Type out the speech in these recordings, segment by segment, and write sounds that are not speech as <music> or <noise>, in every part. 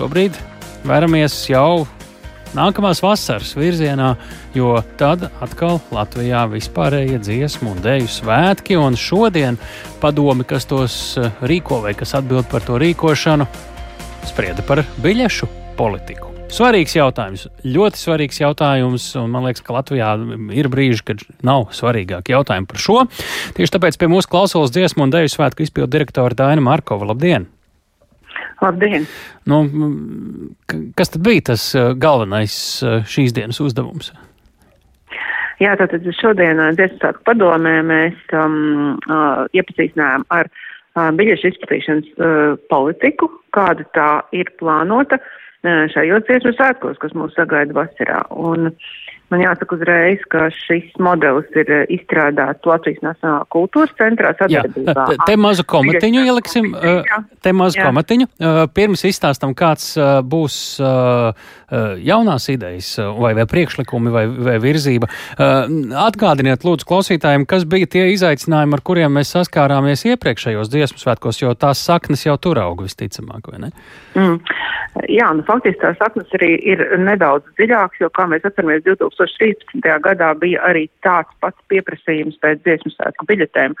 šobrīd veramies jau nākamās vasaras virzienā, jo tad atkal Latvijā vispārējie dziesmu un dēļu svētki, un šodien padomi, kas tos eh, rīko vai kas atbild par to rīkošanu, sprieda par biļešu politiku. Svarīgs jautājums, ļoti svarīgs jautājums, un man liekas, ka Latvijā ir brīži, kad nav svarīgāk jautājumi par šo. Tieši tāpēc pie mūsu klausulas dziesmu un dēļu svētku izpildu direktora Daina Markova. Labdien! Labdien! Nu, kas tad bija tas uh, galvenais uh, šīs dienas uzdevums? Jā, tātad šodien uh, svētku padomē mēs um, uh, iepazīstinājām ar uh, biļešu izplatīšanas uh, politiku, kāda tā ir plānota. Uh, šajos dziesmu svētkos, kas mūs sagaida vasarā. Un man jāsaka uzreiz, ka šis modelis ir izstrādāts Latvijas Nacionālā kultūras centrā sadarbībā. Jā, te mazu komatiņu ieliksim, te mazu jā. komatiņu. Pirms izstāstam, kāds būs jaunās idejas vai, vai priekšlikumi vai, vai virzība. Atgādiniet lūdzu klausītājiem, kas bija tie izaicinājumi, ar kuriem mēs saskārāmies iepriekšējos dziesmu svētkos, jo tās saknes jau tur aug visticamāk, vai ne? Mm. Jā, nu faktiski tās saknes arī ir nedaudz dziļākas, jo, kā mēs atceramies, 2013. gadā bija arī tāds pats pieprasījums pēc dziesmu svētku biļetēm,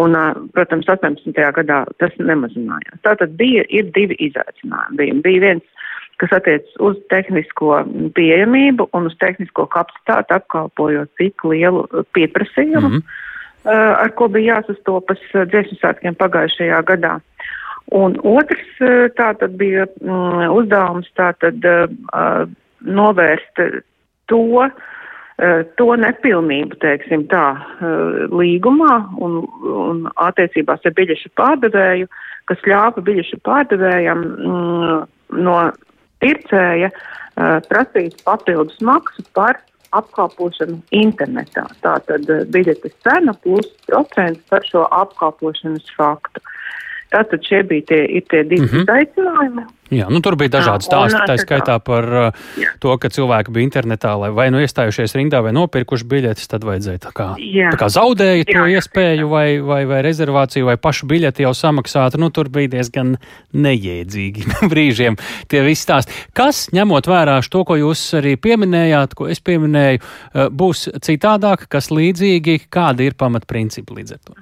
un, protams, 18. gadā tas nemazinājās. Tātad bija, ir divi izaicinājumi. Bija, bija viens, kas attiec uz tehnisko pieejamību un uz tehnisko kapacitāti, apkalpojot cik lielu pieprasījumu, mm -hmm. ar ko bija jāsastopas dziesmu svētkiem pagājušajā gadā. Un otrs tā tad bija mm, uzdevums tā tad novērst to, uh, to nepilnību, teiksim tā, uh, līgumā un, un attiecībās ar biļešu pārdevēju, kas ļāva biļešu pārdevējam mm, no pircēja uh, prasīt papildus maksu par apkalpošanu internetā. Tātad biļetes cena plus procents par šo apkalpošanas faktu. Tātad šie bija tie, tie divi mm -hmm. izaicinājumi. Jā, nu tur bija dažādi stāsti, tā skaitā par uh, to, ka cilvēki bija internetā, lai vai nu iestājušies rindā vai nopirkuši biļetes, tad vajadzēja tā kā, jā. tā kā zaudēja to jā, iespēju jā. vai, vai, vai rezervāciju vai pašu biļeti jau samaksāt. Nu, tur bija diezgan neiedzīgi <laughs> brīžiem tie visi stāsti. Kas, ņemot vērā to, ko jūs arī pieminējāt, ko es pieminēju, uh, būs citādāk, kas līdzīgi, kādi ir pamatprincipi līdz ar to?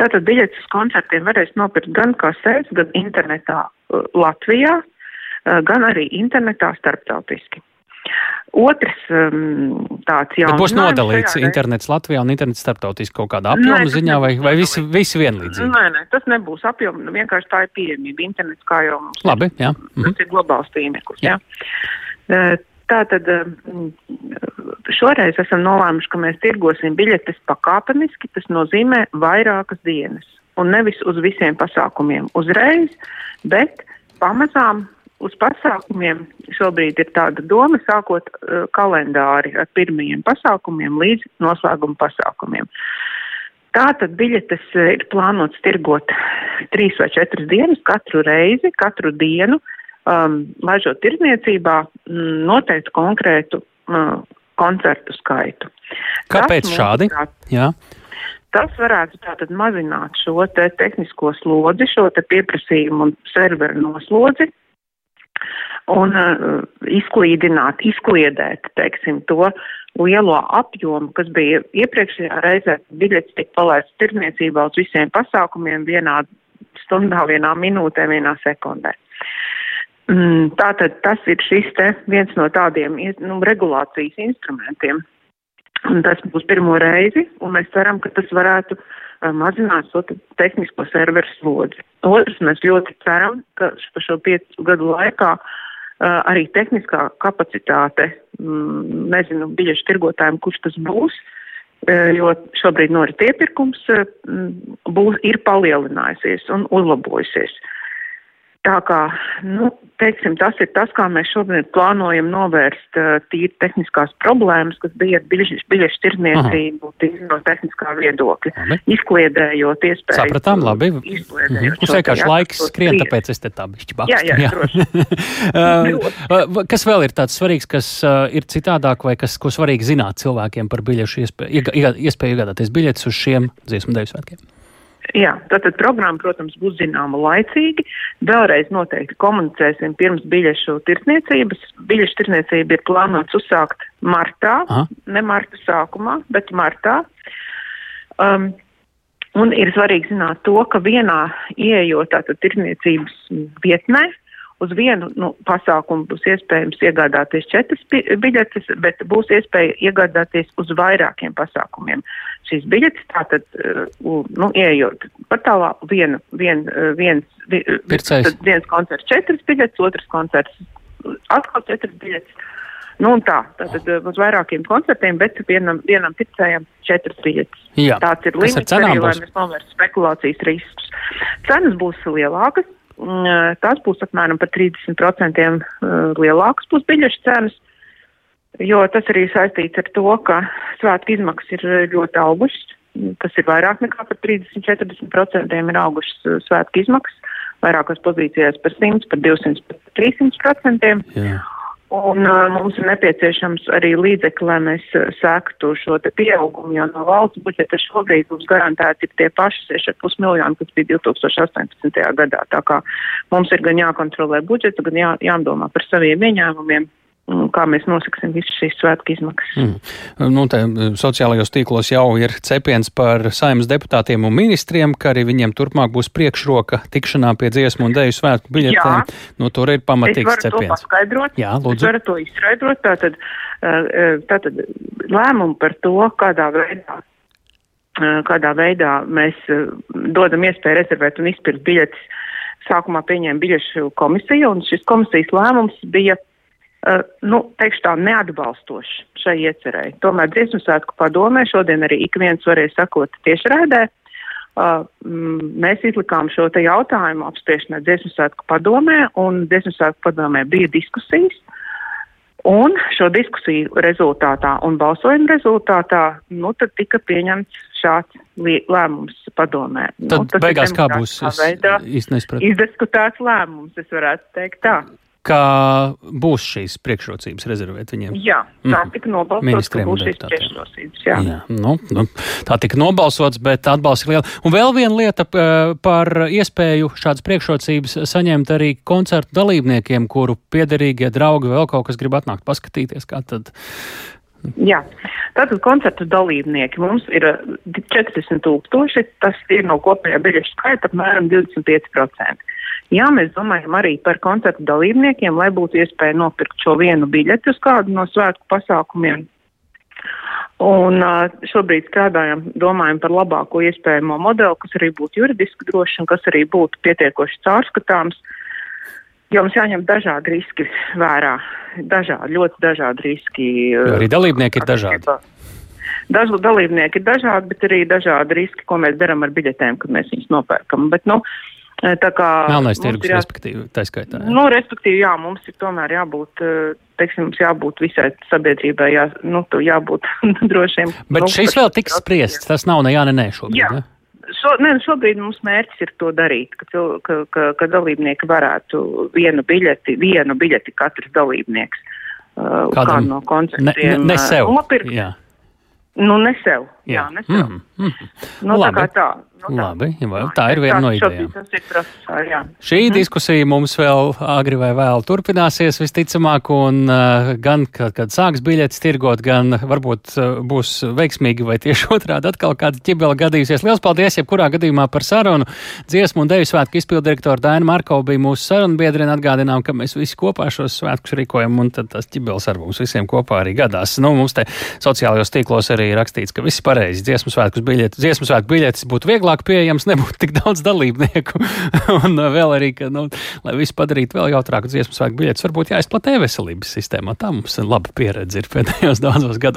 Tātad biļetes uz koncertiem varēs nopirkt gan kasēs, gan internetā uh, Latvijā, uh, gan arī internetā starptautiski. Otrs um, tāds jauns. Būs nodalīts internets Latvijā un internets starptautiski kaut kādā apjoma ziņā vai, vai visi, visi vienlīdzīgi? Nē, nē, tas nebūs apjoma, nu, vienkārši tā ir pieejamība. Internets kā jau mums. Labi, jā. Mhm. Tas ir globāls tīmeklis, jā. jā. Tātad um, šoreiz esam nolēmuši, ka mēs tirgosim biļetes pakāpeniski, tas nozīmē vairākas dienas. Un nevis uz visiem pasākumiem uzreiz, bet pamazām uz pasākumiem šobrīd ir tāda doma sākot uh, kalendāri ar pirmajiem pasākumiem līdz noslēguma pasākumiem. Tātad biļetes uh, ir plānots tirgot trīs vai četras dienas katru reizi, katru dienu. Uh, um, laižot tirdzniecībā, mm, noteiktu konkrētu uh, koncertu skaitu. Kāpēc tas, šādi? Jā. Tas varētu tātad mazināt šo te tehnisko slodzi, šo te pieprasījumu un serveru noslodzi un uh, izklīdināt, izkliedēt, teiksim, to lielo apjomu, kas bija iepriekšējā reizē, biļets tika palaists tirniecībā uz visiem pasākumiem vienā stundā, vienā minūtē, vienā sekundē. Mm, tātad tas ir šis te viens no tādiem nu, regulācijas instrumentiem. Un tas būs pirmo reizi, un mēs ceram, ka tas varētu mazināt šo tehnisko serveru slodzi. Otrs, mēs ļoti ceram, ka pa šo piecu gadu laikā arī tehniskā kapacitāte, mm, nezinu, biļešu tirgotājiem, kurš tas būs, jo šobrīd norit iepirkums, būs, ir palielinājusies un uzlabojusies. Uh, Tā kā, nu, teiksim, tas ir tas, kā mēs šobrīd plānojam novērst uh, tīri tehniskās problēmas, kas bija ar biļešu, biļešu tirniecību, tīri no tehniskā viedokļa, labi. izkliedējot iespēju. Sapratām, labi. Mhm. Mums vienkārši laiks skrien, tāpēc es te tā bišķi bakstu. Jā, jā, jā. uh, <laughs> kas vēl ir tāds svarīgs, kas uh, ir citādāk vai kas, ko svarīgi zināt cilvēkiem par biļešu iespēju, iespēju iegādāties biļetes uz šiem dziesmu deju svētkiem? Jā, tātad programma, protams, būs zināma laicīgi. Vēlreiz noteikti komunicēsim pirms biļešu tirsniecības. Biļešu tirsniecība ir plānots uzsākt martā, Aha. ne marta sākumā, bet martā. Um, un ir svarīgi zināt to, ka vienā ieejot tātad tirsniecības vietnē, uz vienu nu, pasākumu būs iespējams iegādāties četras biļetes, bet būs iespēja iegādāties uz vairākiem pasākumiem. Šīs biļetes tātad, uh, nu, ieejot portālā, viena, vien, uh, viens, Pircais. viens koncerts četras biļetes, otrs koncerts atkal četras biļetes. Nu un tā, tātad uh, uz vairākiem koncertiem, bet vienam, vienam pircējam četras biļetes. Jā. Tāds ir arī, lai mēs novērstu spekulācijas riskus. Cenas būs lielākas, tās būs apmēram par 30% uh, lielākas būs biļešu cenas, jo tas arī saistīts ar to, ka svētku izmaksas ir ļoti augušas. Tas ir vairāk nekā par 30-40% ir augušas svētku izmaksas, vairākās pozīcijās par 100, par 200, par 300%. Jā. Un uh, mums ir nepieciešams arī līdzekļi, lai mēs sektu šo te pieaugumu, jo no valsts budžeta šobrīd mums garantēti ir tie paši 6,5 miljoni, kas bija 2018. gadā. Tā kā mums ir gan jākontrolē budžetu, gan jā, jādomā par saviem ieņēmumiem kā mēs nosaksim visas šīs svētku izmaksas. Mm. Nu, te, sociālajos tīklos jau ir cepiens par saimnes deputātiem un ministriem, ka arī viņiem turpmāk būs priekšroka tikšanā pie dziesmu un dēļu svētku biļetēm. Nu, tur ir pamatīgs es cepiens. To paskaidrot. Jā, lūdzu. Es varu to izskaidrot. Tātad, tātad lēmumu par to, kādā veidā kādā veidā mēs dodam iespēju rezervēt un izpirkt biļetes. Sākumā pieņēma biļešu komisija, un šis komisijas lēmums bija uh, Uh, nu, teikšu tā, neatbalstoši šai iecerēji. Tomēr dziesmu svētku padomē šodien arī ik viens varēja sakot tiešraidē. Uh, mēs izlikām šo te jautājumu apspriešanai dziesmu svētku padomē, un dziesmu svētku padomē bija diskusijas. Un šo diskusiju rezultātā un balsojuma rezultātā, nu, tika pieņemts šāds lēmums padomē. Tad nu, beigās kā būs? Es īsti nesapratu. Izdiskutēts lēmums, es varētu teikt tā ka būs šīs priekšrocības rezervēt viņiem. Jā, tā mm. tika nobalsots, ka būs šīs priekšrocības. Jā. Jā, nu, nu, tā tika nobalsots, bet atbalsts ir liela. Un vēl viena lieta par iespēju šādas priekšrocības saņemt arī koncertu dalībniekiem, kuru piederīgie draugi vēl kaut kas grib atnākt paskatīties, kā tad. Jā, tātad koncertu dalībnieki mums ir 40 tūkstoši, tas ir no kopējā biļešu skaita apmēram 25%. Jā, mēs domājam arī par koncertu dalībniekiem, lai būtu iespēja nopirkt šo vienu biļeti uz kādu no svētku pasākumiem. Un šobrīd strādājam, domājam par labāko iespējamo modeli, kas arī būtu juridiski drošs un kas arī būtu pietiekoši caurskatāms. Jo mums jāņem dažādi riski vērā. Dažādi, ļoti dažādi riski. Jo arī dalībnieki ir dažādi. Dažu dalībnieki ir dažādi, bet arī dažādi riski, ko mēs darām ar biļetēm, kad mēs viņus nopērkam. Bet, nu, uh, Tā kā Melnais tirgus, jā, respektīvi, tā skaitā. Jā. Nu, respektīvi, jā, mums ir tomēr jābūt, teiksim, mums jābūt visai sabiedrībai, jā, nu, jābūt <laughs> drošiem. Bet nu, šis vēl tiks spriests, tas nav ne jā, ne nē šobrīd, jā. Ne? Šo, ne, šobrīd mums mērķis ir to darīt, ka, ka, ka, ka dalībnieki varētu vienu biļeti, vienu biļeti katrs dalībnieks uh, kādu no koncertiem ne, ne, ne sev. nopirkt. Jā. Nu, ne sev. Jā. Mm, mm. Nu, Labi. tā kā tā. Nu, tā. Labi, tā ir viena no idejām. Procesā, Šī mm. diskusija mums vēl agri vai vēl turpināsies visticamāk, un uh, gan, kad, kad sāks biļetes tirgot, gan varbūt uh, būs veiksmīgi vai tieši <laughs> otrādi atkal kāda ķibela gadījusies. Liels paldies, jebkurā gadījumā par sarunu. Dziesmu un deju svētku izpildirektora Daina Markova bija mūsu sarunbiedrina. Atgādinām, ka mēs visi kopā šos svētkus rīkojam, un tad tas ķibeles ar mums visiem kopā arī gadās. Nu, mums te sociālajos tīklos arī rakstīts, ka viss pareizi. Dziesmu svētkus biļetes, dziesmu svētku biļetes būtu vieglāk pieejams, nebūtu tik daudz dalībnieku. <laughs> un uh, vēl arī, ka, nu, lai visu padarītu vēl jautrāku dziesmu svētku biļetes, varbūt jāizplatē veselības sistēmā. Tā mums laba pieredze ir pēdējos daudzos gados.